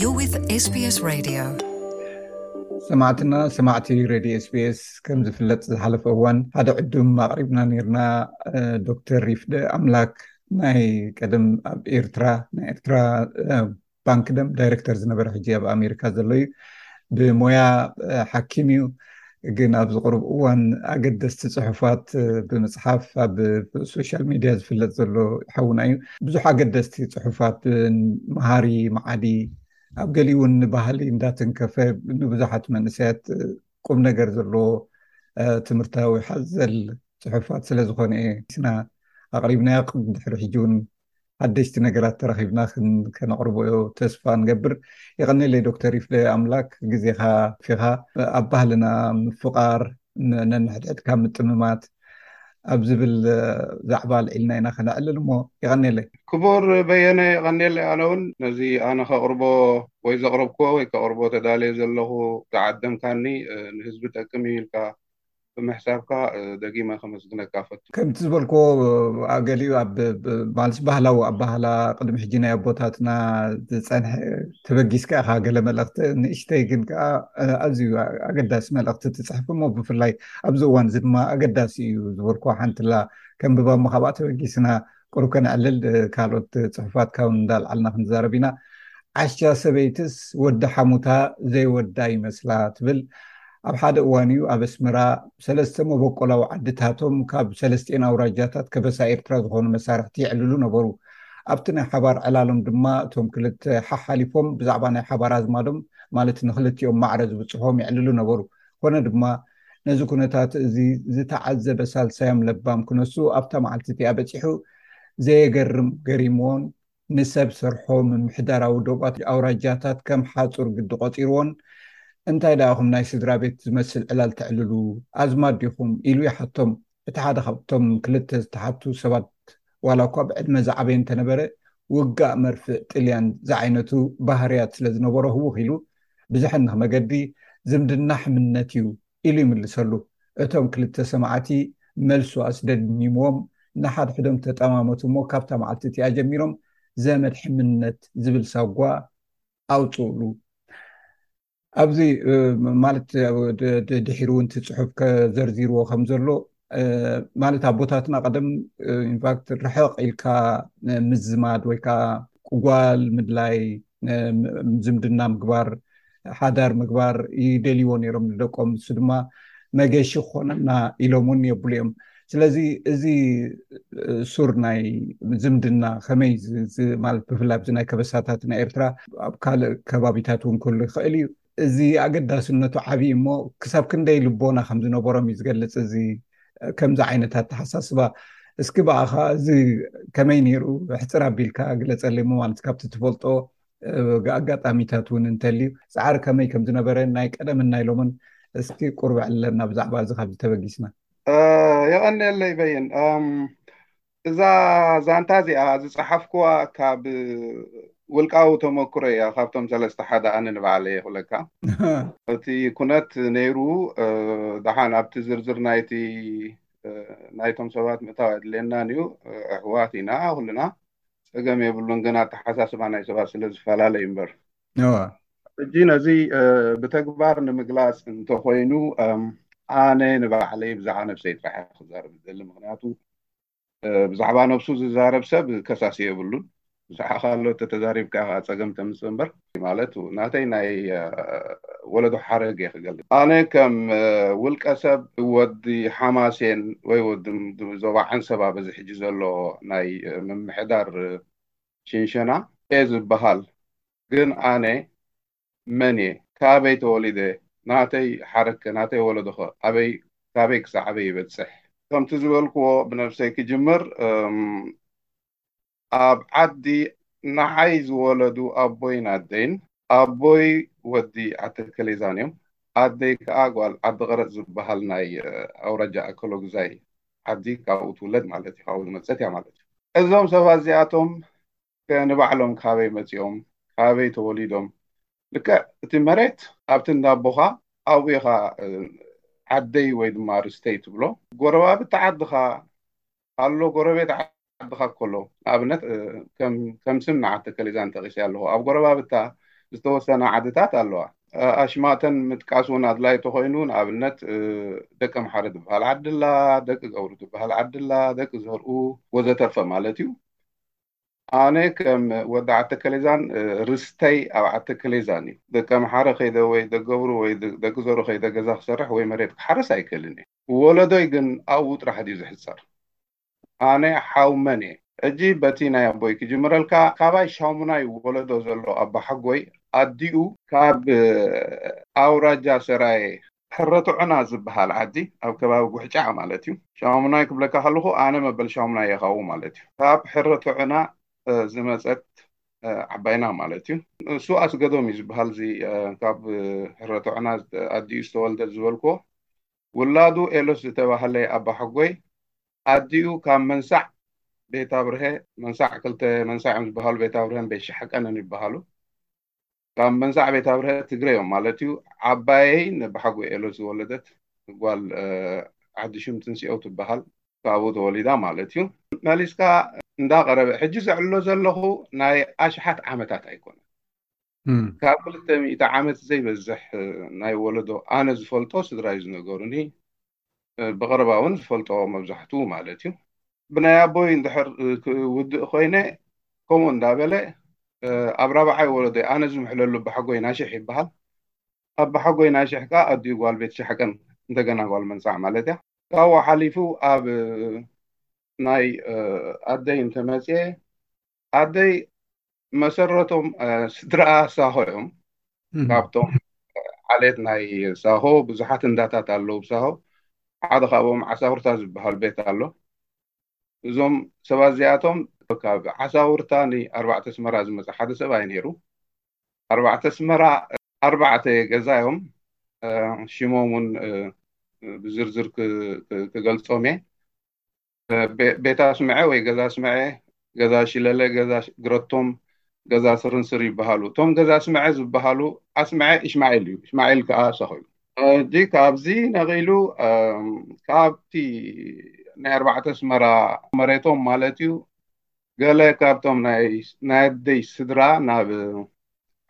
You're with SBS Radio. ሰማዕትና ሰማዕቲ ሬድዮ ስፔስ ከም ዝፍለጥ ዝሓለፈ እዋን ሓደ ዕዱም ኣቕሪብና ነርና ዶክተር ይፍደ ኣምላክ ናይ ቀደም ኣብ ኤርትራ ናይ ኤርትራ ባንኪ ደም ዳይረክተር ዝነበረ ሕጂ ኣብ ኣሜሪካ ዘሎ እዩ ብሞያ ሓኪም እዩ ግን ኣብዚ ቅሩብ እዋን ኣገደስቲ ፅሑፋት ብምፅሓፍ ኣብ ሶሻል ሚድያ ዝፍለጥ ዘሎ ሓውና እዩ ብዙሕ ኣገደስቲ ፅሑፋት መሃሪ መዓዲ ኣብ ገሊ እውን ንባህሊ እንዳትንከፈ ንብዙሓት መንእሰያት ቁም ነገር ዘለዎ ትምህርታዊ ሓዘል ፅሑፋት ስለዝኮነ ስና ኣቅሪብናዮ ድሕሪ ሕጂ እውን ሓደሽቲ ነገራት ተረኺብና ከነቕርቦ ተስፋ ንገብር የቐኒለይ ዶክተር ይፍለ ኣምላክ ግዜኻ ፊኻ ኣብ ባህልና ምፍቓር ነንሕድሕድካ ምጥምማት ኣብ ዝብል ዛዕባ ኣልዒልና ኢና ከነዕልል እሞ የቐኒለይ ክቡር በየነ የቐኒለይ ኣነ እውን ነዚ ኣነ ከቕርቦ ወይ ዘቕረብክዎ ወይ ከቕርቦ ተዳልየ ዘለኹ ዝዓደምካኒ ንህዝቢ ጠቅም ኢልካ ብምሕሳብካ ደጊመ ከመስግነካ እፈቱ። ከምቲ ዝበልክዎ ኣብ ገሊኡ ኣብ ማለት ባህላዊ ኣባህላ ቅድሚ ሕጂ ናይ ኣቦታትና ዝፀንሐ ተበጊስካ ኢኻ ገለ መልእኽቲ ንእሽተይ ግን ከዓ ኣዝዩ ኣገዳሲ መልእኽቲ ትፅሕፍ እሞ ብፍላይ ኣብዚ እዋን እዚ ድማ ኣገዳሲ እዩ ዝበልክዎ ሓንትላ ከንብባ እሞ ካብኣ ተበጊስና ቁሩብ ከነዕልል ካልኦት ፅሑፋትካ እውን እንዳልዓልና ክንዛረብ ኢና ዓሻ ሰበይትስ ወዲ ሓሙታ ዘይወዳ ይመስላ ትብል ኣብ ሓደ እዋን እዩ ኣብ ኣስመራ ሰለስተ መበቆላዊ ዓድታቶም ካብ ሰለስቲኤን ኣውራጃታት ከበሳ ኤርትራ ዝኾኑ መሳርሕቲ ይዕልሉ ነበሩ ኣብቲ ናይ ሓባር ዕላሎም ድማ እቶም ክልተ ሓሓሊፎም ብዛዕባ ናይ ሓባር ኣዝማዶም ማለት ንክልቲኦም ማዕረ ዝብፅሖም ይዕልሉ ነበሩ ኮነ ድማ ነዚ ኩነታት እዚ ዝተዓዘበ ሳልሳዮም ለባም ክነሱ ኣብታ መዓልቲ እቲኣ በጺሑ ዘየገርም ገሪምዎን ንሰብ ሰርሖ ምምሕዳራዊ ዶባት ኣውራጃታት ከም ሓጹር ግዲ ቆጺርዎን እንታይ ደኣኹም ናይ ስድራ ቤት ዝመስል ዕላል ተዕልሉ ኣዝማድ ዲኹም ኢሉ ይሓቶም። እቲ ሓደ ካብቶም ክልተ ዝተሓቱ ሰባት ዋላ እኳ ብዕድመ ዝዓበየ እንተነበረ፣ ውጋእ መርፍእ ጥልያን ዝዓይነቱ ባህርያት ስለ ዝነበሮ ህውኽ ኢሉ፣ ብዘሕንኽ መገዲ፣ ዝምድና ሕምነት እዩ ኢሉ ይምልሰሉ። እቶም ክልተ ሰማዕቲ መልሱ ኣስደሚምዎም ንሓድሕዶም ተጠማመቱ እሞ ካብታ መዓልቲ እቲኣ ጀሚሮም ዘመድ ሕምነት ዝብል ሳጓ ኣውጽኡሉ። ኣብዚ ማለት ድሒሩ እውን እቲ ፅሑፍ ከዘርዚርዎ ከም ዘሎ ማለት ኣቦታትና ቀደም ኢንፋክት ርሕቕ ኢልካ ምዝማድ ወይ ከዓ ቁጓል ምድላይ ዝምድና ምግባር ሓዳር ምግባር ይደልይዎ ነይሮም ንደቆም ንሱ ድማ መገሺ ክኾነና ኢሎም እውን የብሉ እዮም ስለዚ እዚ ሱር ናይ ዝምድና ከመይ ማለት ብፍላይ ኣዚ ናይ ከበሳታት ናይ ኤርትራ ኣብ ካልእ ከባቢታት እውን ክህሉ ይኽእል እዩ እዚ ኣገዳስነቱ ዓብዪ እሞ ክሳብ ክንደይ ልቦና ከም ዝነበሮም እዩ ዝገልፅ እዚ ከምዚ ዓይነት ኣተሓሳስባ እስኪ በኣኻ እዚ ከመይ ነይሩ ሕፅር ኣቢልካ ግለፀለ ሞ ማለት ካብቲ ትፈልጦ ኣጋጣሚታት እውን እንተልዩ ፃዕሪ ከመይ ከም ዝነበረ ናይ ቀደምን ናይ ሎምን እስኪ ቁርበ ዕለና ብዛዕባ እዚ ካብ ዝተበጊስና የቐንየለይ በይን እዛ ዛንታ እዚኣ ዝፀሓፍኩዋ ካብ ውልቃዊ ተመክሮ እያ ካብቶም ሰለስተ ሓደ ኣነ ንባዕለ እየ ክብለካ እቲ ኩነት ነይሩ ደሓን ኣብቲ ዝርዝር ናይቲ ናይቶም ሰባት ምእታው ኣድልየናን እዩ ኣሕዋት ኢና ኩልና ፀገም የብሉን ግን ኣተሓሳስባ ናይ ሰባት ስለ ዝፈላለ እዩ እምበር ሕጂ ነዚ ብተግባር ንምግላጽ እንተኾይኑ ኣነ ንባዕለይ ብዛዕባ ነብሰይ ጥራሕ እየ ክዛረብ ዝደሊ ምክንያቱ ብዛዕባ ነብሱ ዝዛረብ ሰብ ከሳሲ የብሉን ብዛዕባ ካልኦት ተተዛሪብካ ኢኻ ጸገም ተምጽእ እምበር ማለት ናተይ ናይ ወለዶ ሓረግ እየ ክገልጽ ኣነ ከም ውልቀ ሰብ ወዲ ሓማሴን ወይ ወዲ ዞባ ዓንሰባ በዚ ሕጂ ዘሎ ናይ ምምሕዳር ሽንሸና እየ ዝብሃል ግን ኣነ መን እየ ካበይ ተወሊደ ናተይ ሓረግከ ናተይ ወለዶኸ ኣበይ ካበይ ክሳዕ ኣበይ ይበጽሕ። ከምቲ ዝበልክዎ ብነብሰይ ክጅምር ኣብ ዓዲ ንዓይ ዝወለዱ ኣቦይን ኣደይን ኣቦይ ወዲ ዓዲ ከሌዛን እዮም። ኣደይ ከኣ ጓል ዓዲ ቐረጽ ዝበሃል ናይ ኣውራጃ ኣከሎጉዛይ ዓዲ ካብኡ ትውለድ ማለት እዩ፣ ካብኡ ዝመጸት እያ ማለት እዩ። እዞም ሰባት እዚኣቶም ከ ንባዕሎም ካበይ መጺኦም፣ ካበይ ተወሊዶም፣ ልክዕ እቲ መሬት ኣብቲ እንዳ ኣቦኻ ኣብኡ ኢኻ ዓደይ ወይ ድማ ርስተይ ትብሎ፣ ጎረባብቲ ዓድኻ ኣሎ ጎረቤት ዓድኻ ከሎ ንኣብነት ከም ስም ንዓት ተከሊዛን ጠቂሰ ኣለኹ ኣብ ጎረባብታ ዝተወሰና ዓድታት ኣለዋ ኣሽማተን ምጥቃስ እውን ኣድላይ ተኮይኑ ንኣብነት ደቂ ምሓረ ዝበሃል ዓድላ ደቂ ገብሩ ዝበሃል ዓድላ ደቂ ዘርኡ ወዘተርፈ ማለት እዩ ኣነ ከም ወዲ ዓተ ከሌዛን ርስተይ ኣብ ዓተ ከሌዛን እዩ ደቂ ኣምሓረ ከይደ ወይ ደገብሩ ወይ ደቂ ዘሩ ከይደ ገዛ ክሰርሕ ወይ መሬት ክሓርስ ኣይክእልን እዩ ወለዶይ ግን ኣብኡ ጥራሕ ድዩ ዝሕፀር ኣነ ሓው መን እየ? ሕጂ በቲ ናይ ኣቦይ ክጅምረልካ ካባይ ሻሙናይ ወለዶ ዘሎ ኣባሓጎይ ኣዲኡ፣ ካብ ኣውራጃ ሰራየ ሕረትዑና ዝብሃል ዓዲ ኣብ ከባቢ ጉሕጫዕ ማለት እዩ ሻሙናይ ክብለካ ከለኩ ኣነ መበል ሻሙናይ እየ ካብኡ ማለት እዩ ካብ ሕረትዑና ዝመጸት ዓባይና ማለት እዩ ንሱ ኣስገዶም እዩ ዝብሃል እዚ ካብ ሕረትዑና ኣዲኡ ዝተወልደ ዝበልክዎ ውላዱ ኤሎስ ዝተባህለ ኣባሓጎይ ኣዲኡ ካብ መንሳዕ ቤታብርሀ፣ መንሳዕ ክልተ መንሳዕ እዮም ዝበሃሉ፣ ቤታብርሀን ቤት ሻሕቀንን ይበሃሉ፣ ካብ መንሳዕ ቤታብርሀ ትግረ እዮም ማለት እዩ፣ ዓባየይ ነባሓጎይ ኤሎስ ዝወለደት ጓል ዓዲሹም ትንሲኦው ትበሃል፣ ካብኡ ተወሊዳ ማለት እዩ፣ መሊስካ እንዳቐረበ ሕጂ ዘዕልሎ ዘለኹ ናይ ኣሽሓት ዓመታት ኣይኮነን፣ ካብ ክልተ ሚእቲ ዓመት ዘይበዝሕ ናይ ወለዶ ኣነ ዝፈልጦ ስድራይ ዝነገሩኒ ብቐረባ እውን ዝፈልጦ መብዛሕትኡ ማለት እዩ ብናይ ኣቦይ እንድሕር ክውድእ ኮይነ ከምኡ እንዳበለ ኣብ ራብዓይ ወለዶይ ኣነ ዝምሕለሉ ኣባሓጎይ ናሽሕ ይበሃል ኣባሓጎይ ናሽሕ ከዓ ኣዲኡ ጓል ቤት ሻሕቀን እንደገና ጓል መንፃዕ ማለት እያ ካብኡ ሓሊፉ ኣብ ናይ ኣደይ እንተመፅኤ ኣደይ መሰረቶም ስድራ ሳሆ እዮም ካብቶም ዓሌት ናይ ሳሆ ብዙሓት እንዳታት ኣለዉ ሳሆ ሓደ ካብኦም ዓሳውርታ ዝበሃል ቤት ኣሎ እዞም ሰባት እዚኣቶም ካብ ዓሳውርታ ንኣርባዕተ ስመራ ዝመፀ ሓደ ሰብኣይ ነይሩ ኣርባዕተ ስመራ ኣርባዕተ ገዛ እዮም ሽሞም እውን ብዝርዝር ክገልፆም እየ ቤታ ስምዐ ወይ ገዛ ስምዐ፣ ገዛ ሽለለ፣ ገዛ ግረቶም፣ ገዛ ስርንስር ይበሃሉ። እቶም ገዛ ስምዐ ዝበሃሉ ኣስምዐ እሽማኤል እዩ፣ እሽማኤል ከኣ ሰኹ እዩ። ሕጂ ካብዚ ነቒሉ ካብቲ ናይ ኣርባዕተ ኣስመራ መሬቶም ማለት እዩ ገለ ካብቶም ናይ ኣደይ ስድራ ናብ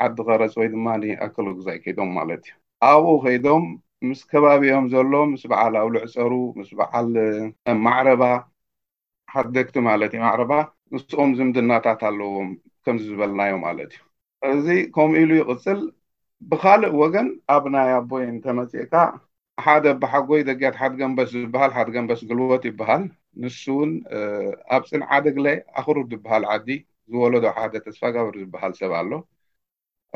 ዓዲ ቐረጽ ወይ ድማ ኣከለጉዛይ ከይዶም ማለት እዩ። ኣብኡ ከይዶም ምስ ከባቢኦም ዘሎ ምስ በዓል ኣውልዕጸሩ ምስ በዓል ማዕረባ ሓደግቲ ማለት እዩ ማዕረባ ምስኦም ዝምድናታት ኣለዎም ከምዚ ዝበልናዮ ማለት እዩ። እዚ ከምኡ ኢሉ ይቕጽል፣ ብኻልእ ወገን ኣብ ናይ ኣቦይ እንተ መጺእካ፣ ሓደ ኣቦሓጎይ ደጊያት ሓድገምበስ ዝብሃል ሓድገምበስ ግልዎት ይብሃል፣ ንሱውን ኣብ ጽንዓደግለ ኣኽሩር ዝብሃል ዓዲ ዝወለዶ ሓደ ተስፋጋብር ዝብሃል ሰብ ኣሎ፣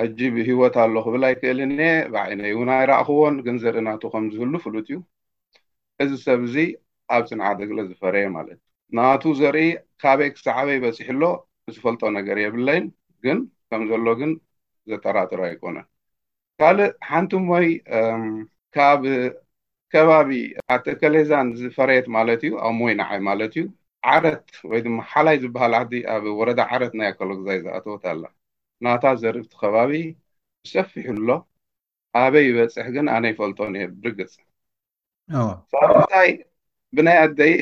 ሕጂ ብህይወት ኣሎ ክብል ኣይክእልን እየ፣ ብዓይነይውን ኣይረኣኽዎን፣ ግን ዘርኢ ናቱ ከም ዝህሉ ፍሉጥ እዩ። እዚ ሰብ እዚ ኣብ ጽንዓት እግለ ዝፈረየ ማለት እዩ። ናቱ ዘርኢ ካበይ ክሳዕ ኣበይ በጺሑ ኣሎ ዝፈልጦ ነገር የብለይን ግን ከም ዘሎ ግን ዘጠራጥር ኣይኮነን። ካልእ ሓንቲ እሞይ ካብ ከባቢ ኣተ ከሌዛን ዝፈረየት ማለት እዩ ኣሞይ ንዓይ ማለት እዩ። ዓረት ወይ ድማ ሓላይ ዝበሃል ዓዲ ኣብ ወረዳ ዓረት ናይ ኣከሎጉዛይ ዝኣተወት ኣላ። ናታ ዘርኢ ኣብቲ ከባቢ ብሰፊሑ ኣሎ። ኣበይ ይበፅሕ ግን ኣነ ይፈልጦን እየ ብርግፅ ሳብንታይ ብናይ ኣደይ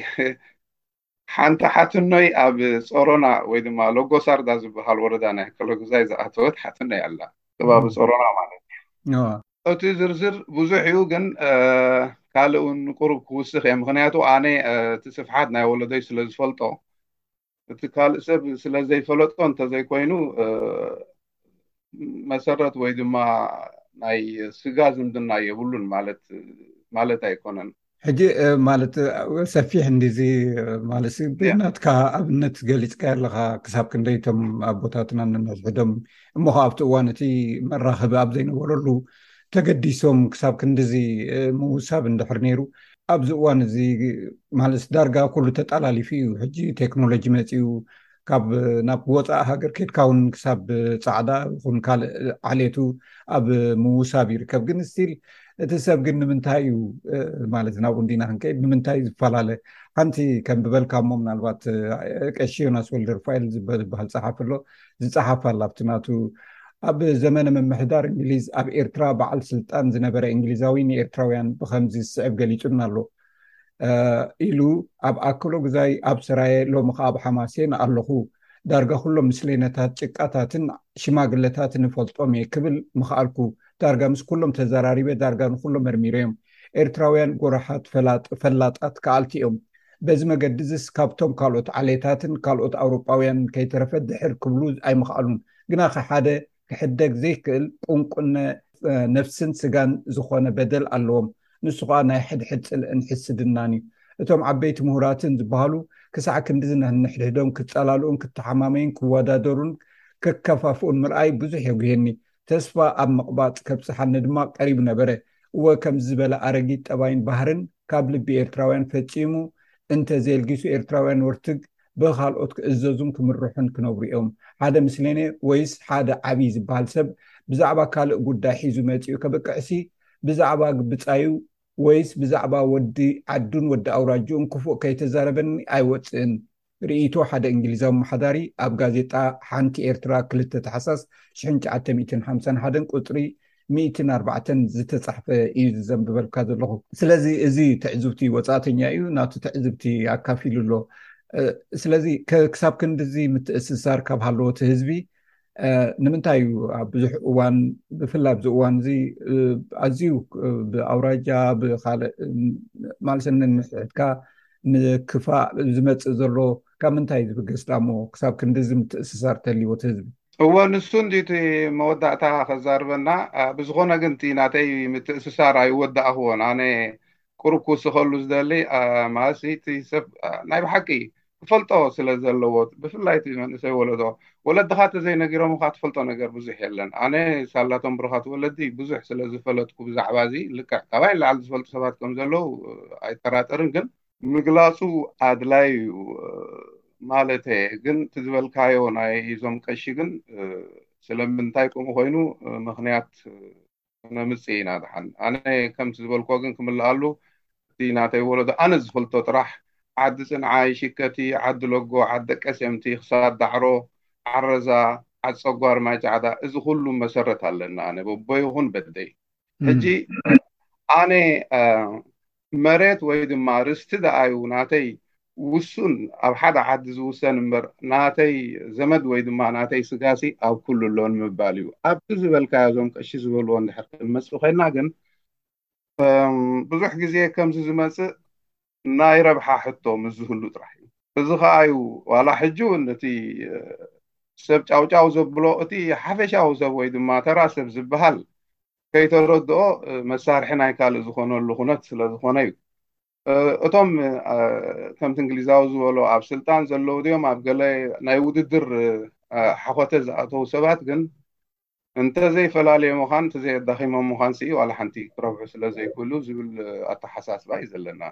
ሓንቲ ሓትኖይ ኣብ ፆሮና ወይ ድማ ሎጎ ሳርዳ ዝበሃል ወረዳ ናይ ኣከለጉዛይ ዝኣተወት ሓትኖይ ኣላ ከባቢ ፆሮና ማለት እዩ እቲ ዝርዝር ብዙሕ እዩ ግን ካልእ እውን ንቁሩብ ክውስኽ እየ ምክንያቱ ኣነ እቲ ስፍሓት ናይ ወለዶይ ስለ ዝፈልጦ እቲ ካልእ ሰብ ስለ ዘይፈለጦ እንተዘይኮይኑ መሰረት ወይ ድማ ናይ ስጋ ዝምድና የብሉን ማለት ማለት ኣይኮነን ሕጂ ማለት ሰፊሕ እንዲዚ ማለት ብናትካ ኣብነት ገሊፅካ ኣለካ ክሳብ ክንደይ ቶም ኣቦታትና ንነዝሕዶም እሞ ከ ኣብቲ እዋን እቲ መራኸቢ ኣብ ዘይነበረሉ ተገዲሶም ክሳብ ክንዲዚ ምውሳብ እንድሕር ነይሩ ኣብዚ እዋን እዚ ማለት ዳርጋ ኩሉ ተጠላሊፉ እዩ ሕጂ ቴክኖሎጂ መፅኡ ካብ ናብ ወፃኢ ሃገር ኬድካ እውን ክሳብ ፃዕዳ ይኹን ካልእ ዓሌቱ ኣብ ምውሳብ ይርከብ ግን ስቲል እቲ ሰብ ግን ንምንታይ እዩ ማለት ናብኡ እንዲና ክንከይድ ንምንታይ ዝፈላለ ሓንቲ ከም ብበልካ እሞ ምናልባት ቀሺ ዮናስ ወልደርፋይል ዝበሃል ፀሓፍ ኣሎ ዝፀሓፍ ኣላ ኣብቲ ናቱ ኣብ ዘመነ ምምሕዳር እንግሊዝ ኣብ ኤርትራ በዓል ስልጣን ዝነበረ እንግሊዛዊ ንኤርትራውያን ብከምዚ ዝስዕብ ገሊጹና ኣሎ ኢሉ ኣብ ኣክሎ ግዛይ ኣብ ሰራየ ሎሚ ከዓ ኣብ ሓማሴን ኣለኹ ዳርጋ ኩሎም ምስሌነታት ጭቃታትን ሽማግለታትን ንፈልጦም እየ ክብል ምክኣልኩ ዳርጋ ምስ ኩሎም ተዘራሪበ ዳርጋ ንኩሎም መርሚረ እዮም ኤርትራውያን ጎራሓት ፈላጥ ፈላጣት ከኣልቲ እዮም። በዚ መገዲ እዝስ ካብቶም ካልኦት ዓሌታትን ካልኦት ኣውሮጳውያንን ከይተረፈ ድሕር ክብሉ ኣይምኸኣሉን። ግናኸ ሓደ ክሕደግ ዘይክእል ቁንቁነ ነፍስን ስጋን ዝኾነ በደል ኣለዎም። ንሱ ከኣ ናይ ሕድሕድ ጽልእን ሕስድናን እዩ። እቶም ዓበይቲ ምሁራትን ዝበሃሉ ክሳዕ ክንድዚ ነንሕድሕዶም ክጸላልኡን ክተሓማመዩን ክወዳደሩን ክከፋፍኡን ምርኣይ ብዙሕ የጉህየኒ። ተስፋ ኣብ ምቕባጽ ከብጽሓኒ ድማ ቀሪቡ ነበረ። እወ ከምዚ ዝበለ ኣረጊት ጠባይን ባህርን ካብ ልቢ ኤርትራውያን ፈጺሙ እንተ ዜልጊሱ ኤርትራውያን ወርትግ ብኻልኦት ክእዘዙን ክምርሑን ክነብሩ እዮም። ሓደ ምስሌኔ ወይስ ሓደ ዓቢ ዝበሃል ሰብ ብዛዕባ ካልእ ጉዳይ ሒዙ መጺኡ ከብቅዕሲ ብዛዕባ ግብጻዩ ወይስ ብዛዕባ ወዲ ዓዱን ወዲ ኣውራጅኡን ክፉእ ከይተዛረበኒ ኣይወጽእን። ርእይቶ ሓደ እንግሊዛዊ ኣመሓዳሪ ኣብ ጋዜጣ ሓንቲ ኤርትራ ክልተ ታሕሳስ ሽሕን ትሽዓተ ሚእትን ሓምሳን ሓደን ቁጽሪ ሚእትን ኣርባዕተን ዝተጻሕፈ እዩ ዝዘንብበልካ ዘለኹ። ስለዚ እዚ ትዕዝብቲ ወጻእተኛ እዩ ናቱ ትዕዝብቲ ኣካፊሉ ኣሎ። ስለዚ ክሳብ ክንድዚ ምትእስሳር ካብ ሃለዎት ህዝቢ ንምንታይ እዩ ኣብ ብዙሕ እዋን ብፍላይ ኣብዚ እዋን እዚ ኣዝዩ ብኣውራጃ ብካልእ ማለሰ ንንሕሕትካ ንክፋእ ዝመፅእ ዘሎ ካብ ምንታይ እዩ ዝብገስ ዳሞ ክሳብ ክንዲዚ ምትእስሳር ተልይዎ እቲ ህዝቢ እወ ንሱ እንዲ እቲ መወዳእታ ከዛርበና ብዝኾነ ግን እቲ ናተይ ምትእስሳር ኣይወዳእኽዎን ኣነ ቁሩብ ክውስኸሉ ዝደሊ ማለት እቲ ሰብ ናይ ብሓቂ ክፈልጦ ስለ ዘለዎ ብፍላይ እቲ መንእሰይ ወለዶ ወለድኻ ተዘይነጊሮምኻ ትፈልጦ ነገር ብዙሕ የለን ኣነ ሳላቶም ብሩኻት ወለዲ ብዙሕ ስለ ዝፈለጥኩ ብዛዕባ እዚ ልክዕ ካባይ ንላዕሊ ዝፈልጡ ሰባት ከም ዘለዉ ኣይጠራጠርን ግን ምግላጹ ኣድላይ እዩ ማለተ ግን እቲ ዝበልካዮ ናይ እዞም ቀሺ ግን ስለምንታይ ከምኡ ኮይኑ ምኽንያት ክነምጽእ ኢና ድሓን። ኣነ ከምቲ ዝበልክዎ ግን ክምልኣሉ እቲ ናተይ ወለዶ ኣነ ዝፈልጦ ጥራሕ ዓዲ ጽንዓይ፣ ሽከቲ፣ ዓዲ ለጎ፣ ዓደ ቀሴምቲ፣ ክሳድ ዳዕሮ፣ ዓረዛ፣ ዓጸጓር፣ ማይ ጻዕዳ እዚ ኩሉ መሰረት ኣለኒ ኣነ በቦይ ይኹን በደይ። ሕጂ ኣነ መሬት ወይ ድማ ርስቲ ደኣዩ ናተይ ውሱን ኣብ ሓደ ዓዲ ዝውሰን እምበር ናተይ ዘመድ ወይ ድማ ናተይ ስጋሲ ኣብ ኩሉ ኣሎ ንምባል እዩ። ኣብቲ ዝበልካዮ እዞም ቀሺ ዝበልዎ እንድሕር ክንመጽእ ኮይንና ግን ብዙሕ ግዜ ከምዚ ዝመጽእ ናይ ረብሓ ሕቶ ምስ ዝህሉ ጥራሕ እዩ። እዚ ከኣ እዩ ዋላ ሕጂ እውን እቲ ሰብ ጫውጫው ዘብሎ እቲ ሓፈሻዊ ሰብ ወይ ድማ ተራ ሰብ ዝበሃል ከይተረድኦ መሳርሒ ናይ ካልእ ዝኾነሉ ኩነት ስለ ዝኾነ እዩ እቶም ከምቲ እንግሊዛዊ ዝበሎ ኣብ ስልጣን ዘለዉ ድዮም ኣብ ገለ ናይ ውድድር ሓኾተ ዝኣተዉ ሰባት ግን እንተዘይፈላለየ ምዃን እንተዘየዳኺሞም ምዃን ስኢ ዋላ ሓንቲ ክረብሑ ስለ ዘይክእሉ ዝብል ኣተሓሳስባ እዩ ዘለና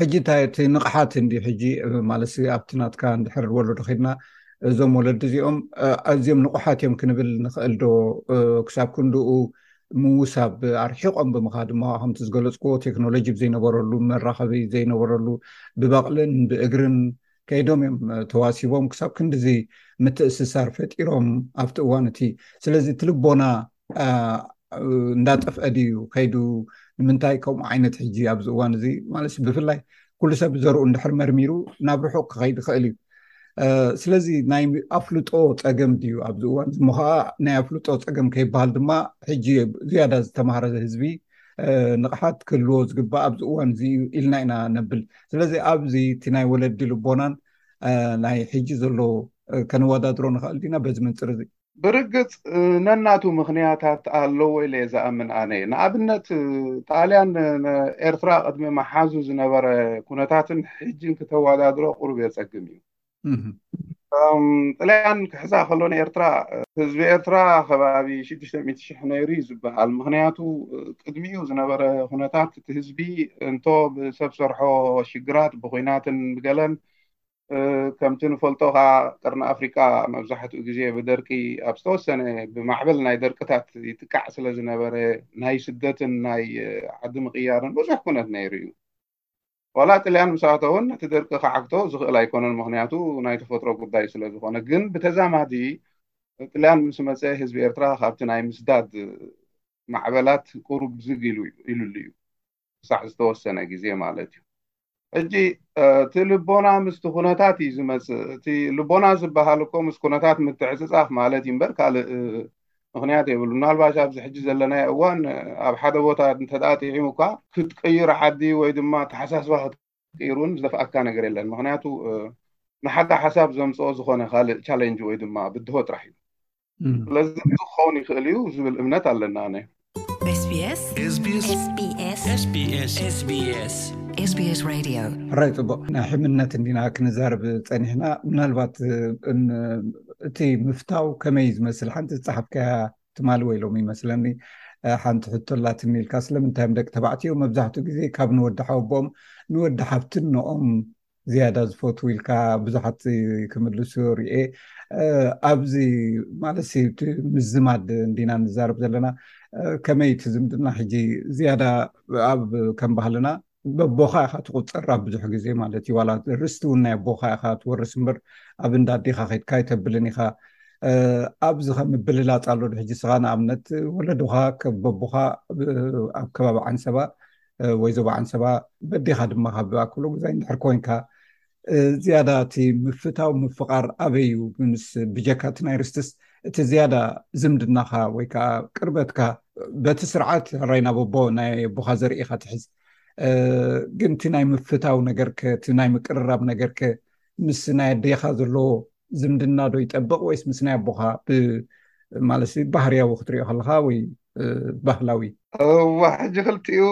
ሕጂ እንታይ እቲ ንቕሓት እንዲ ሕጂ ማለት ኣብቲ ናትካ እንድሕር ወለዶ ከድና እዞም ወለዲ እዚኦም ኣዝዮም ንቑሓት እዮም ክንብል ንኽእል ዶ ክሳብ ክንድኡ ምውሳብ ኣርሒቆም ብምኻድ እሞ ከምቲ ዝገለፅክዎ ቴክኖሎጂ ብዘይነበረሉ መራኸቢ ዘይነበረሉ ብበቕልን ብእግርን ከይዶም እዮም ተዋሲቦም ክሳብ ክንዲዚ ምትእስሳር ፈጢሮም ኣብቲ እዋን እቲ ስለዚ እቲ ልቦና እንዳጠፍአ ድዩ ከይዱ ንምንታይ ከምኡ ዓይነት ሕጂ ኣብዚ እዋን እዚ ማለት ብፍላይ ኩሉ ሰብ ዘርኡ እንድሕር መርሚሩ ናብ ርሑቅ ክኸይድ ይኽእል እዩ ስለዚ ናይ ኣፍልጦ ፀገም ድዩ ኣብዚ እዋን እሞ ከዓ ናይ ኣፍልጦ ፀገም ከይበሃል ድማ ሕጂ ዝያዳ ዝተማሃረ ህዝቢ ንቕሓት ክህልዎ ዝግባእ ኣብዚ እዋን እዚ እዩ ኢልና ኢና ነብል ስለዚ ኣብዚ እቲ ናይ ወለዲ ልቦናን ናይ ሕጂ ዘሎ ከነወዳድሮ ንኽእል ዲና በዚ መንፅር እዚ ብርግጽ ነናቱ ምኽንያታት ኣለዎ ኢለ እየ ዝኣምን ኣነ። ንኣብነት ጣልያን ንኤርትራ ቅድሚ ምሓዙ ዝነበረ ኩነታትን ሕጅን ክተወዳድሮ ቁሩብ የጸግም እዩ። ጥልያን ክሕዛ ከሎ ንኤርትራ ህዝቢ ኤርትራ ከባቢ ሽዱሽተ ሚእቲ ሽሕ ነይሩ እዩ ዝበሃል። ምኽንያቱ ቅድሚኡ ዝነበረ ኩነታት እቲ ህዝቢ እንቶ ብሰብ ሰርሖ ሽግራት ብኹናትን ብገለን ከምቲ ንፈልጦ ከኣ ቀርኒ ኣፍሪቃ መብዛሕትኡ ግዜ ብደርቂ ኣብ ዝተወሰነ ብማዕበል ናይ ደርቅታት ይጥቃዕ ስለ ዝነበረ ናይ ስደትን ናይ ዓዲ ምቕያርን ብዙሕ ኩነት ነይሩ እዩ ዋላ ጥልያን ምስ ኣተውን ነቲ ደርቂ ክዓግቶ ዝኽእል ኣይኮነን ምክንያቱ ናይ ተፈጥሮ ጉዳይ ስለ ዝኾነ ግን ብተዛማዲ ጥልያን ምስ መፀ ህዝቢ ኤርትራ ካብቲ ናይ ምስዳድ ማዕበላት ቁሩብ ዝግ ኢሉ ኢሉሉ እዩ ክሳዕ ዝተወሰነ ግዜ ማለት እዩ። ሕጂ እቲ ልቦና ምስቲ ኩነታት እዩ ዝመጽእ። እቲ ልቦና ዝበሃል እኮ ምስ ኩነታት ምትዕጽጻፍ ማለት እዩ እምበር ካልእ ምክንያት የብሉን። ምናልባሽ ኣብዚ ሕጂ ዘለናዮ እዋን ኣብ ሓደ ቦታ እንተድኣ ጥዒሙ እኳ ክትቅይር ዓዲ ወይ ድማ ኣተሓሳስባ ቂሩን ዝደፍኣካ ነገር የለን ምክንያቱ ንሓደ ሓሳብ ዘምፅኦ ዝኮነ ካልእ ቻለንጅ ወይ ድማ ብድሆ ጥራሕ እዩ ስለዚ ክኸውን ይኽእል እዩ ዝብል እምነት ኣለና ኣነ ሕራይ ፅቡቅ ናይ ሕምነት እንዲና ክንዛርብ ፀኒሕና ምናልባት እቲ ምፍታው ከመይ ዝመስል ሓንቲ ዝፀሓፍካያ ትማሊ ወይ ሎሚ ይመስለኒ ሓንቲ ሕቶ ኣላትኒ ኢልካ ስለምንታይ እዮም ደቂ ተባዕትዮ መብዛሕትኡ ግዜ ካብ ንወዲ ሓወቦኦም ንወዲ ሓፍትንኦም ዝያዳ ዝፈትው ኢልካ ብዙሓት ክምልሱ ርኤ ኣብዚ ማለት እቲ ምዝማድ እንዲና ንዛረብ ዘለና ከመይ እቲ ዝምድና ሕጂ ዝያዳ ኣብ ከም ባህልና ኣቦኻ ኢኻ ትቁፅር ኣብ ብዙሕ ግዜ ማለት እዩ ዋላ ርስቲ እውን ናይ ኣቦኻ ኢኻ ትወርስ እምበር ኣብ እንዳ ኣዴኻ ከድካ ኣይተብልን ኢኻ ኣብዚ ከም ምብልላፅ ኣሎ ሕጂ ስኻ ንኣብነት ወለዶኻ ከበቦኻ ኣብ ከባቢ ዓንሰባ ወይ ዞባ ዓንሰባ በዴኻ ድማ ካብ ኣክሎ ጉዛይ እንድሕር ኮንካ ዝያዳ እቲ ምፍታው ምፍቓር ኣበይ እዩ ምስ ብጀካ እቲ ናይ ርስትስ እቲ ዝያዳ ዝምድናኻ ወይ ከዓ ቅርበትካ በቲ ስርዓት ሕራይ ናብ ኣቦ ናይ ኣቦኻ ዘርእኻ ትሕዝ ግን እቲ ናይ ምፍታው ነገርከ እቲ ናይ ምቅርራብ ነገርከ ምስ ናይ ኣዴኻ ዘለዎ ዝምድና ዶ ይጠብቕ ወይስ ምስ ናይ ኣቦኻ ብማለትሲ ባህርያዊ ክትሪኦ ከለኻ ወይ ባህላዊ? እዋእ ሕጂ ክልቲኡ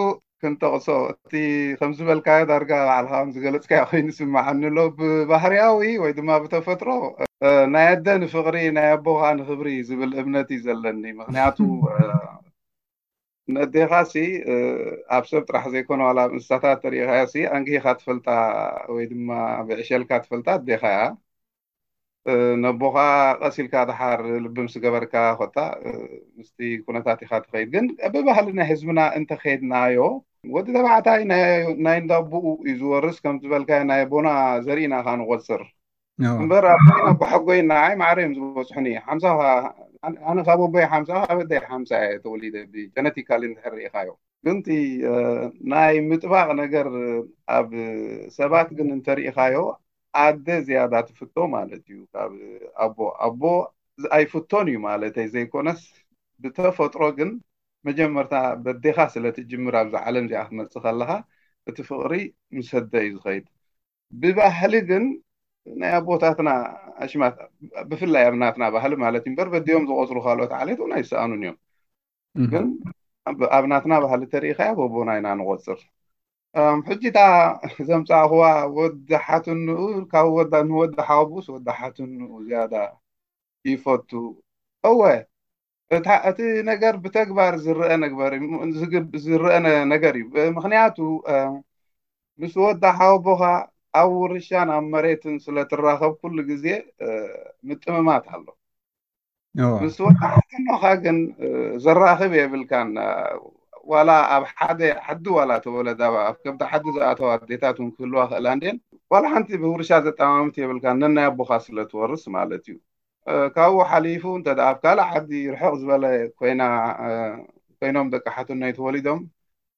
ክንጠቕሶ እቲ ከምዚ ዝበልካዮ ዳርጋ ባዕልኻ ውን ዝገለጽካዮ ኮይኑ ይስምዓኒ ኣሎ ብባህርያዊ ወይ ድማ ብተፈጥሮ ናይ ኣደ ንፍቕሪ ናይ ኣቦኻ ንኽብሪ ዝብል እምነት እዩ ዘለኒ ምኽንያቱ ነዴኻ ሲ ኣብ ሰብ ጥራሕ ዘይኮነ ዋላ ኣብ እንስሳታት ተሪኢኻያ ሲ ኣንጊህኻ ትፈልጣ ወይ ድማ ብዕሸልካ ትፈልጣ ኣዴኻ እያ። ነቦኻ ቀስ ኢልካ ደሓር ልቢ ምስ ገበርካ ኮታ ምስቲ ኩነታት ኢኻ ትኸይድ። ግን ብባህሊ ናይ ህዝብና እንተ ኬድናዮ ወዲ ተባዕታይ ናይ ናይ እንዳቦኡ እዩ ዝወርስ ከምቲ ዝበልካዮ ናይ ኣቦና ዘርኢና ከኣ ንቆጽር። እምበር ኣቦይን ኣቦሓጎይን ንዓይ ማዕረ እዮም ዝበፅሑኒ ሓምሳ ኣነ ካብ ኣቦይ ሓምሳ ካብ ኣደይ ሓምሳ እየ ተወሊደ ጀነቲካሊ እንድሕር ርኢኻዮ ግን እቲ ናይ ምጥባቕ ነገር ኣብ ሰባት ግን እንተርኢኻዮ ኣደ ዝያዳ ትፍቶ ማለት እዩ ካብ ኣቦ ኣቦ ኣይፍቶን እዩ ማለተይ ዘይኮነስ ብተፈጥሮ ግን መጀመርታ በዴኻ ስለ ትጅምር ኣብዚ ዓለም እዚኣ ክትመፅእ ከለኻ እቲ ፍቕሪ ምስ ኣደ እዩ ዝኸይድ ብባህሊ ግን ናይ ኣቦታትና ኣሽማት ብፍላይ ኣብ ናትና ባህሊ ማለት እዩ እምበር በዲኦም ዝቆፅሩ ካልኦት ዓሌት እውን ኣይሰኣኑን እዮም ግን ኣብ ናትና ባህሊ ተሪኢኻያ በቦና ኢና ንቆፅር ሕጂ እታ ዘምፃእኽዋ ወዲ ሓትንኡ ካብ ወዳ ንወዲ ሓወቡስ ወዲ ሓትንኡ ዝያዳ ይፈቱ እወ እቲ ነገር ብተግባር ዝረአ ነግበር ዝረአ ነገር እዩ ምክንያቱ ምስ ወዳ ሓወቦኻ ኣብ ውርሻን ኣብ መሬትን ስለትራኸብ ኩሉ ግዜ ምጥምማት ኣሎ ምስ ወዳ ሓትኖኻ ግን ዘራኽብ የብልካን ዋላ ኣብ ሓደ ዓዲ ዋላ ተወለዳ ኣብ ከብዲ ዓዲ ዝኣተዋ ኣዴታት እውን ክህልዋ ክእላ እንድየን ዋላ ሓንቲ ብውርሻ ዘጠማምት የብልካን ነናይ ኣቦኻ ስለትወርስ ማለት እዩ ካብኡ ሓሊፉ እንተ ኣብ ካልእ ዓዲ ርሕቕ ዝበለ ኮይና ኮይኖም ደቂ ሓትኖይ ተወሊዶም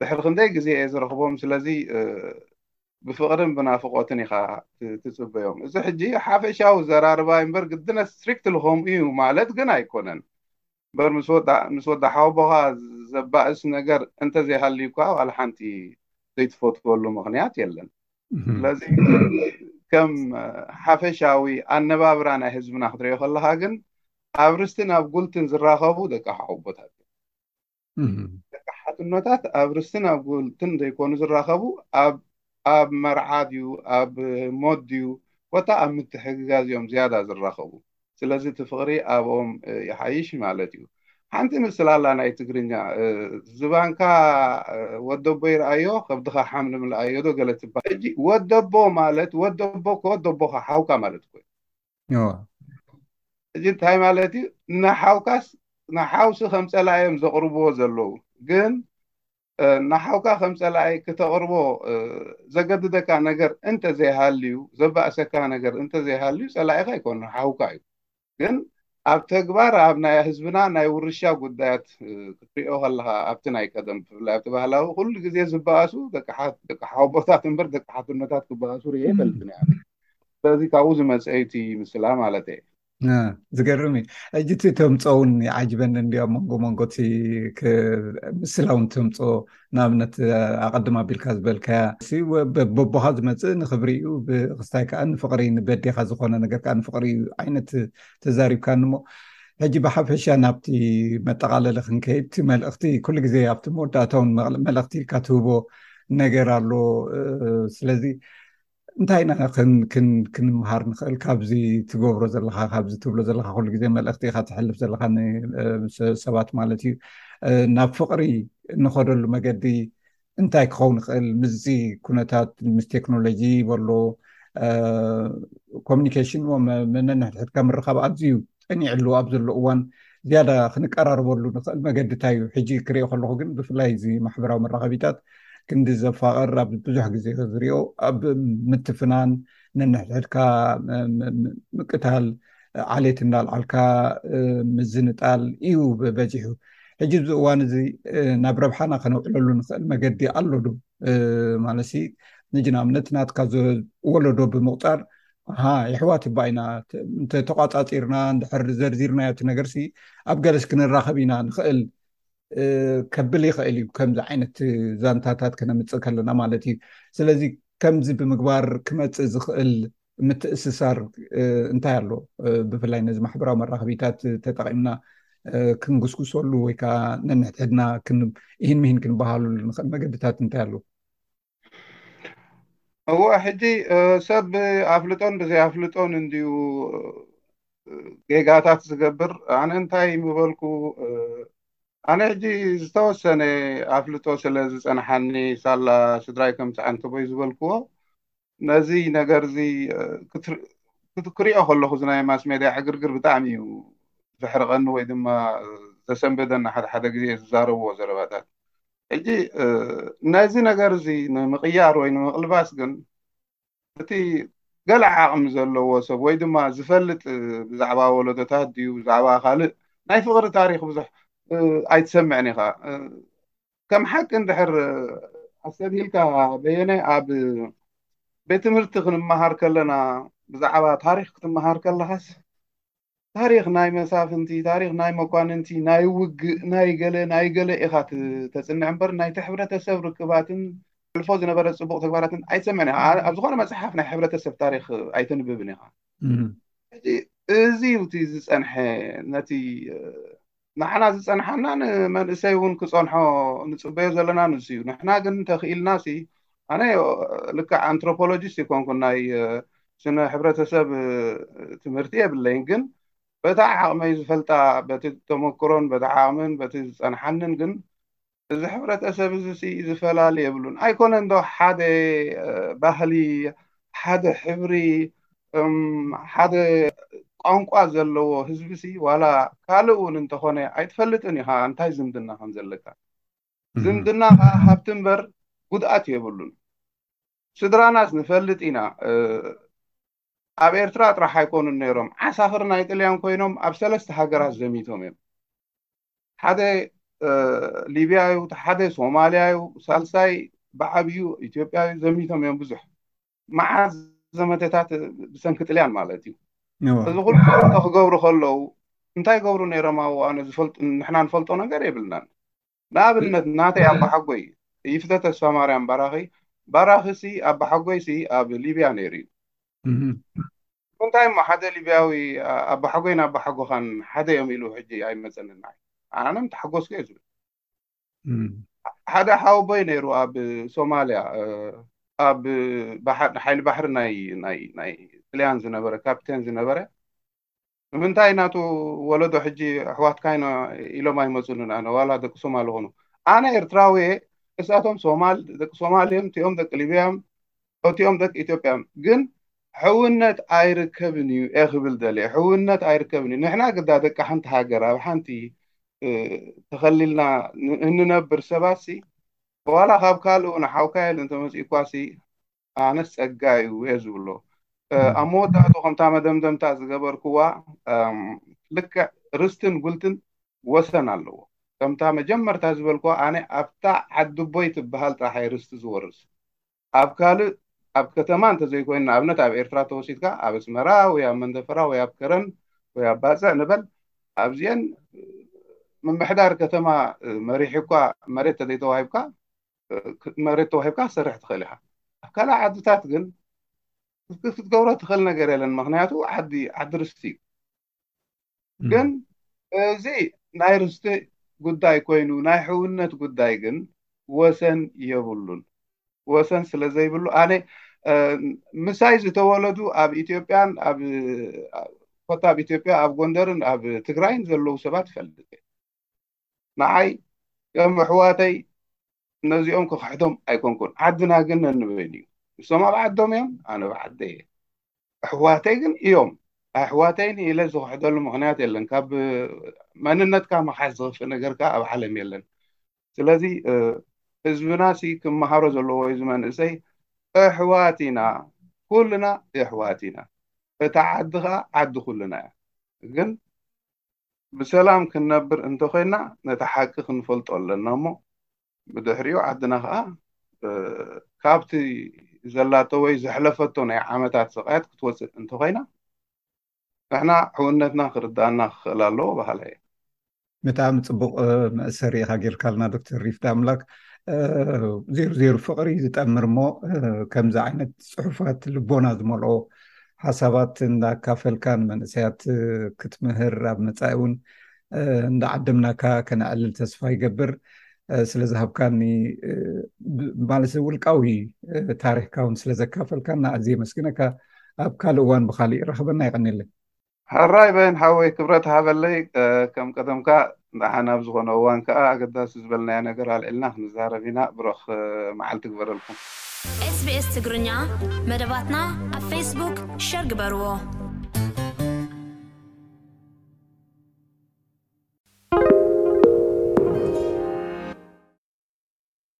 ድሕሪ ክንደይ ግዜ እየ ዝረኽቦም ስለዚ ብፍቕርን ብናፍቖትን ኢኻ ትጽበዮም እዚ ሕጂ ሓፈሻዊ ዘራርባ እምበር ግድነት ስትሪክትሊ ከምኡ እዩ ማለት ግን ኣይኮነን እምበር ምስ ወዳ ምስ ወዳ ሓወቦኻ ዘባእስ ነገር እንተ ዘይሃልዩካ ዋላ ሓንቲ ዘይትፈትወሉ ምኽንያት የለን። ስለዚ ከም ሓፈሻዊ ኣነባብራ ናይ ህዝብና ክትሪኦ ከለኻ ግን ኣብ ርስትን ኣብ ጉልትን ዝራኸቡ ደቂ ሓወቦታት እዮም። ደቂ ሓትኖታት ኣብ ርስትን ኣብ ጉልትን ዘይኮኑ ዝራኸቡ ኣብ ኣብ መርዓ ድዩ ኣብ ሞት ድዩ ኮታ ኣብ ምትሕግጋዝ እዮም ዝያዳ ዝራኸቡ ስለዚ እቲ ፍቕሪ ኣብኦም ይሓይሽ ማለት እዩ ሓንቲ ምስላ ኣላ ናይ ትግርኛ ዝባንካ ወደቦ ይርኣዮ ከብድኻ ሓምሊ ምልኣዮ ዶ ገለ ትባሃል ሕጂ ወደቦ ማለት ወደቦ እኮ ወደቦኻ ሓውካ ማለት እኮ ሕጂ እንታይ ማለት እዩ ንሓውካስ ንሓውሲ ከም ፀላእዮም ዘቕርብዎ ዘለዉ ግን ንሓውካ ከም ጸላኢ ክተቕርቦ ዘገድደካ ነገር እንተ ዘይሃልዩ፣ ዘባእሰካ ነገር እንተ ዘይሃልዩ፣ ጸላኢኻ ኣይኮነን፣ ሓውካ እዩ። ግን ኣብ ተግባር ኣብ ናይ ህዝብና ናይ ውርሻ ጉዳያት ክትሪኦ ከለኻ፣ ኣብቲ ናይ ቀደም ብፍላይ ኣብቲ ባህላዊ ኩሉ ግዜ ዝበኣሱ ደቂ ሓውቦታት እምበር ደቂ ሓትኖታት ክበኣሱ ርእየ ኣይፈልጥን እየ ኣነ። ስለዚ ካብኡ ዝመጸ እዩ እቲ ምስላ ማለት እየ። ዝገርም እዩ እጅቲ ተምፆውን ይዓጅበኒ እንዲ ኣብ መንጎ መንጎቲ ምስላውን ተምፆ ንኣብነት ኣቀድማ ኣቢልካ ዝበልካያ በቦካ ዝመፅእ ንክብሪ እዩ ብክስታይ ከዓ ንፍቅሪ ንበዴካ ዝኮነ ነገር ከዓ ንፍቅሪ እዩ ዓይነት ተዛሪብካኒ ሞ ሕጂ ብሓፈሻ ናብቲ መጠቃለሊ ክንከይድ እቲ መልእክቲ ኩሉ ግዜ ኣብቲ መወዳእታውን መልእክቲ ኢልካ ትህቦ ነገር ኣሎ ስለዚ እንታይ ኢና ክንምሃር ንኽእል ካብዚ ትገብሮ ዘለካ ካብዚ ትብሎ ዘለካ ኩሉ ግዜ መልእክቲ ኢካ ትሕልፍ ዘለካ ሰባት ማለት እዩ ናብ ፍቅሪ እንኸደሉ መገዲ እንታይ ክኸውን ይኽእል ምስዚ ኩነታት ምስ ቴክኖሎጂ በሎ ኮሚኒኬሽን ነንሕድሕድካ ምርካብ ኣዝዩ ፀኒዕሉ ኣብ ዘሎ እዋን ዝያዳ ክንቀራርበሉ ንኽእል መገዲ እንታይ እዩ? ሕጂ ክሪኦ ከለኹ ግን ብፍላይ እዚ ማሕበራዊ መራኸቢታት ክንዲ ዘፋቕር ኣብ ብዙሕ ግዜ ዝሪኦ ኣብ ምትፍናን ነንሕድሕድካ ምቅታል ዓሌት እናልዓልካ ምዝንጣል እዩ በዚሑ ሕጂ እዚ እዋን እዚ ናብ ረብሓና ከነውዕለሉ ንኽእል መገዲ ኣሎ ዶ ማለት ንጅንኣብነት ናትካ ወለዶ ብምቁፃር የሕዋት እባ ኢና ተቋፃፂርና እንድሕር ዘርዚርናዮ እቲ ነገርሲ ኣብ ገለስ ክንራኸብ ኢና ንኽእል ከብል ይኽእል እዩ ከምዚ ዓይነት ዛንታታት ክነምፅእ ከለና ማለት እዩ ስለዚ ከምዚ ብምግባር ክመፅእ ዝኽእል ምትእስሳር እንታይ ኣሎ ብፍላይ ነዚ ማሕበራዊ መራኸቢታት ተጠቂምና ክንጉስጉሰሉ ወይከዓ ነንሕድሕድና ይህን ምሂን ክንበሃሉሉ ንኽእል መገድታት እንታይ ኣሎ እወ ሕጂ ሰብ ብኣፍልጦን ብዘይኣፍልጦን እንድዩ ጌጋታት ዝገብር ኣነ እንታይ ምበልኩ ኣነ ሕጂ ዝተወሰነ ኣፍልጦ ስለ ዝፀንሓኒ ሳላ ስድራይ ከም ፀዓንተቦይ ዝበልክዎ ነዚ ነገር እዚ ክሪኦ ከለኹ እዚ ናይ ማስ ሜድያ ዕግርግር ብጣዕሚ እዩ ዘሕርቐኒ ወይ ድማ ዘሰንበደኒ ሓደ ሓደ ግዜ ዝዛረብዎ ዘረባታት ሕጂ ነዚ ነገር እዚ ንምቕያር ወይ ንምቕልባስ ግን እቲ ገለ ዓቕሚ ዘለዎ ሰብ ወይ ድማ ዝፈልጥ ብዛዕባ ወለዶታት ድዩ ብዛዕባ ካልእ ናይ ፍቕሪ ታሪኽ ብዙሕ ኣይትሰምዕን ኢኻ ከም ሓቂ እንድሕር ኣስተብሂልካ በየነ ኣብ ቤት ትምህርቲ ክንመሃር ከለና ብዛዕባ ታሪኽ ክትመሃር ከለኻስ ታሪኽ ናይ መሳፍንቲ፣ ታሪኽ ናይ መኳንንቲ፣ ናይ ውግእ፣ ናይ ገለ ናይ ገለ ኢኻ ተጽንዕ እምበር ናይቲ ሕብረተሰብ ርክባትን ተሕልፎ ዝነበረ ጽቡቕ ተግባራትን ኣይትሰምዕን ኢኻ። ኣብ ዝኾነ መጽሓፍ ናይ ሕብረተሰብ ታሪኽ ኣይተንብብን ኢኻ። እዚ እዚ እዩ እቲ ዝጸንሐ ነቲ ንዓና ዝጸንሓና ንመንእሰይ እውን ክጸንሖ ንጽበዮ ዘለና ንሱ እዩ ንሕና ግን እንተኽኢልና ሲ ኣነ ልክዕ ኣንትሮፖሎጂስት ይኮንኩን ናይ ስነ ሕብረተሰብ ትምህርቲ የብለይን ግን በታ ዓቕመይ ዝፈልጣ በቲ ተመክሮን በቲ ዓቕምን በቲ ዝጸንሓንን ግን እዚ ሕብረተሰብ እዚሲ ዝፈላሊ የብሉን ኣይኮነን ዶ ሓደ ባህሊ ሓደ ሕብሪ ሓደ ቋንቋ ዘለዎ ህዝቢሲ ዋላ ካልእ እውን እንተኾነ ኣይትፈልጥን ኢኻ እንታይ ዝምድና ከም ዘለካ ዝምድና ከዓ ሃብቲ እምበር ጉድኣት የብሉን ስድራናስ ንፈልጥ ኢና ኣብ ኤርትራ ጥራሕ ኣይኮኑን ነይሮም ዓሳኽር ናይ ጥልያን ኮይኖም ኣብ ሰለስተ ሃገራት ዘሚቶም እዮም ሓደ ሊብያ እዩ እቲ ሓደ ሶማልያ እዩ ሳልሳይ ብዓብዩ ኢትዮጵያ እዩ ዘሚቶም እዮም ብዙሕ መዓዝ ዘመተታት ብሰንኪ ጥልያን ማለት እዩ እዚ ኩሉ ዘመተ ክገብሩ ከለዉ እንታይ ገብሩ ነይሮም ኣብ እዋኑ ንሕና ንፈልጦ ነገር የብልናን ንኣብነት ናተይ ኣባሓጎይ ይፍተ ተስፋ ማርያም ባራኺ ባራኺ ሲ ኣባሓጎይ ሲ ኣብ ሊብያ ነይሩ እዩ እንታይ እሞ ሓደ ሊብያዊ ኣባሓጎይን ኣባሓጎኻን ሓደ እዮም ኢሉ ሕጂ ኣይመጸንን ንዓይ ኣነ ምተሓጎስኩ እየ ዝብል ሓደ ሓወቦይ ነይሩ ኣብ ሶማልያ ኣብ ሓይሊ ባሕሪ ናይ ጥልያን ዝነበረ ካፕቴን ዝነበረ ንምንታይ ናቱ ወለዶ ሕጂ ኣሕዋትካ ኢና ኢሎም ኣይመፁንን ኣነ ዋላ ደቂ ሶማል ኾኑ ኣነ ኤርትራዊ እሳቶም ሶማል ደቂ ሶማል እዮም እቲኦም ደቂ ሊብያ እዮም ፈትዮም ደቂ ኢትዮጵያ እዮም ግን ሕውነት ኣይርከብን እዩ እየ ክብል ደልየ ሕውነት ኣይርከብን እዩ ንሕና ግዳ ደቂ ሓንቲ ሃገር ኣብ ሓንቲ ተኸሊልና እንነብር ሰባት ሲ ዋላ ካብ ካልእ እውን ሓውካ የለ እንተመፅኡ እኳ ሲ ኣነስ ፀጋ እዩ እየ ዝብሎ ኣብ መወዳእቱ ከምታ መደምደምታ ዝገበርክዋ ልክዕ ርስትን ጉልትን ወሰን ኣለዎ ከምታ መጀመርታ ዝበልክዋ ኣነ ኣብታ ዓዲ ቦይ ትበሃል ጥራሕ እየ ርስቲ ዝወርስ ኣብ ካልእ ኣብ ከተማ እንተዘይኮይኑ ንኣብነት ኣብ ኤርትራ ተወሲድካ ኣብ ኣስመራ ወይ ኣብ መንደፈራ ወይ ኣብ ከረን ወይ ኣብ ባጽዕ ንበል ኣብዚኤን ምምሕዳር ከተማ መሪሕኳ መሬት ተዘይተዋሂብካ መሬት ተዋሂብካ ክትሰርሕ ትኽእል ኢኻ ኣብ ካልእ ዓድታት ግን ክትገብሮ ትኽእል ነገር የለን ምክንያቱ ዓዲ ዓዲ ርስቲ እዩ ግን እዚ ናይ ርስቲ ጉዳይ ኮይኑ ናይ ሕውነት ጉዳይ ግን ወሰን የብሉን ወሰን ስለ ዘይብሉ ኣነ ምሳይ ዝተወለዱ ኣብ ኢትዮጵያን ኮታ ኣብ ኢትዮጵያ ኣብ ጎንደርን ኣብ ትግራይን ዘለዉ ሰባት ይፈልጥ ንዓይ ከም ኣሕዋተይ እነዚኦም ክኽሕቶም ኣይኮንኩን ዓድና ግን ነንበይኑ እዩ ንሶም ኣብ ዓዶም እዮም ኣነ ኣብ ዓደይ እየ ኣሕዋተይ ግን እዮም ኣሕዋተይን ኢለ ዝኽሕደሉ ምክንያት የለን ካብ መንነትካ ምሓዝ ዝኽፍእ ነገር ከዓ ኣብ ዓለም የለን ስለዚ ህዝብና ሲ ክመሃሮ ዘለዎ እዚ መንእሰይ ኣሕዋት ኢና ኩልና ኣሕዋት ኢና እታ ዓዲ ከዓ ዓዲ ኩልና እያ ግን ብሰላም ክንነብር እንተኾይንና ነቲ ሓቂ ክንፈልጦ ኣለና እሞ ብድሕሪኡ ዓድና ከኣ ካብቲ ዘላቶ ወይ ዘሕለፈቶ ናይ ዓመታት ስቓያት ክትወጽእ እንተኾይና ንሕና ሕውነትና ክርዳኣና ክኽእል ኣለዎ በሃላይ እየ። ብጣዕሚ ጽቡቕ መእሰሪ ኢኻ ጌርካልና ዶክተር ሪፍዳ ኣምላክ ዜሩ ዜሩ ፍቕሪ ዝጠምር እሞ ከምዚ ዓይነት ጽሑፋት ልቦና ዝመልኦ ሓሳባት እንዳካፈልካ ንመንእሰያት ክትምህር ኣብ መጻኢ እውን እንዳዓደምናካ ከነዕልል ተስፋ ይገብር ስለዝሃብካኒ ማለት ውልቃዊ ታሪክካ እውን ስለዘካፈልካና ኣዝየ መስግነካ ኣብ ካልእ እዋን ብካሊእ ይራኸበና ይቀኒለይ ሕራይ በይን ሓወይ ክብረት ሃበለይ ከም ቀደምካ ዳሓን ኣብ ዝኾነ እዋን ከኣ ኣገዳሲ ዝበልናዮ ነገር ኣልዒልና ክንዛረብ ኢና ብሩኽ መዓልቲ ግበረልኩም። SBS ትግርኛ መደባትና ኣብ ፌስቡክ ሸር ግበርዎ።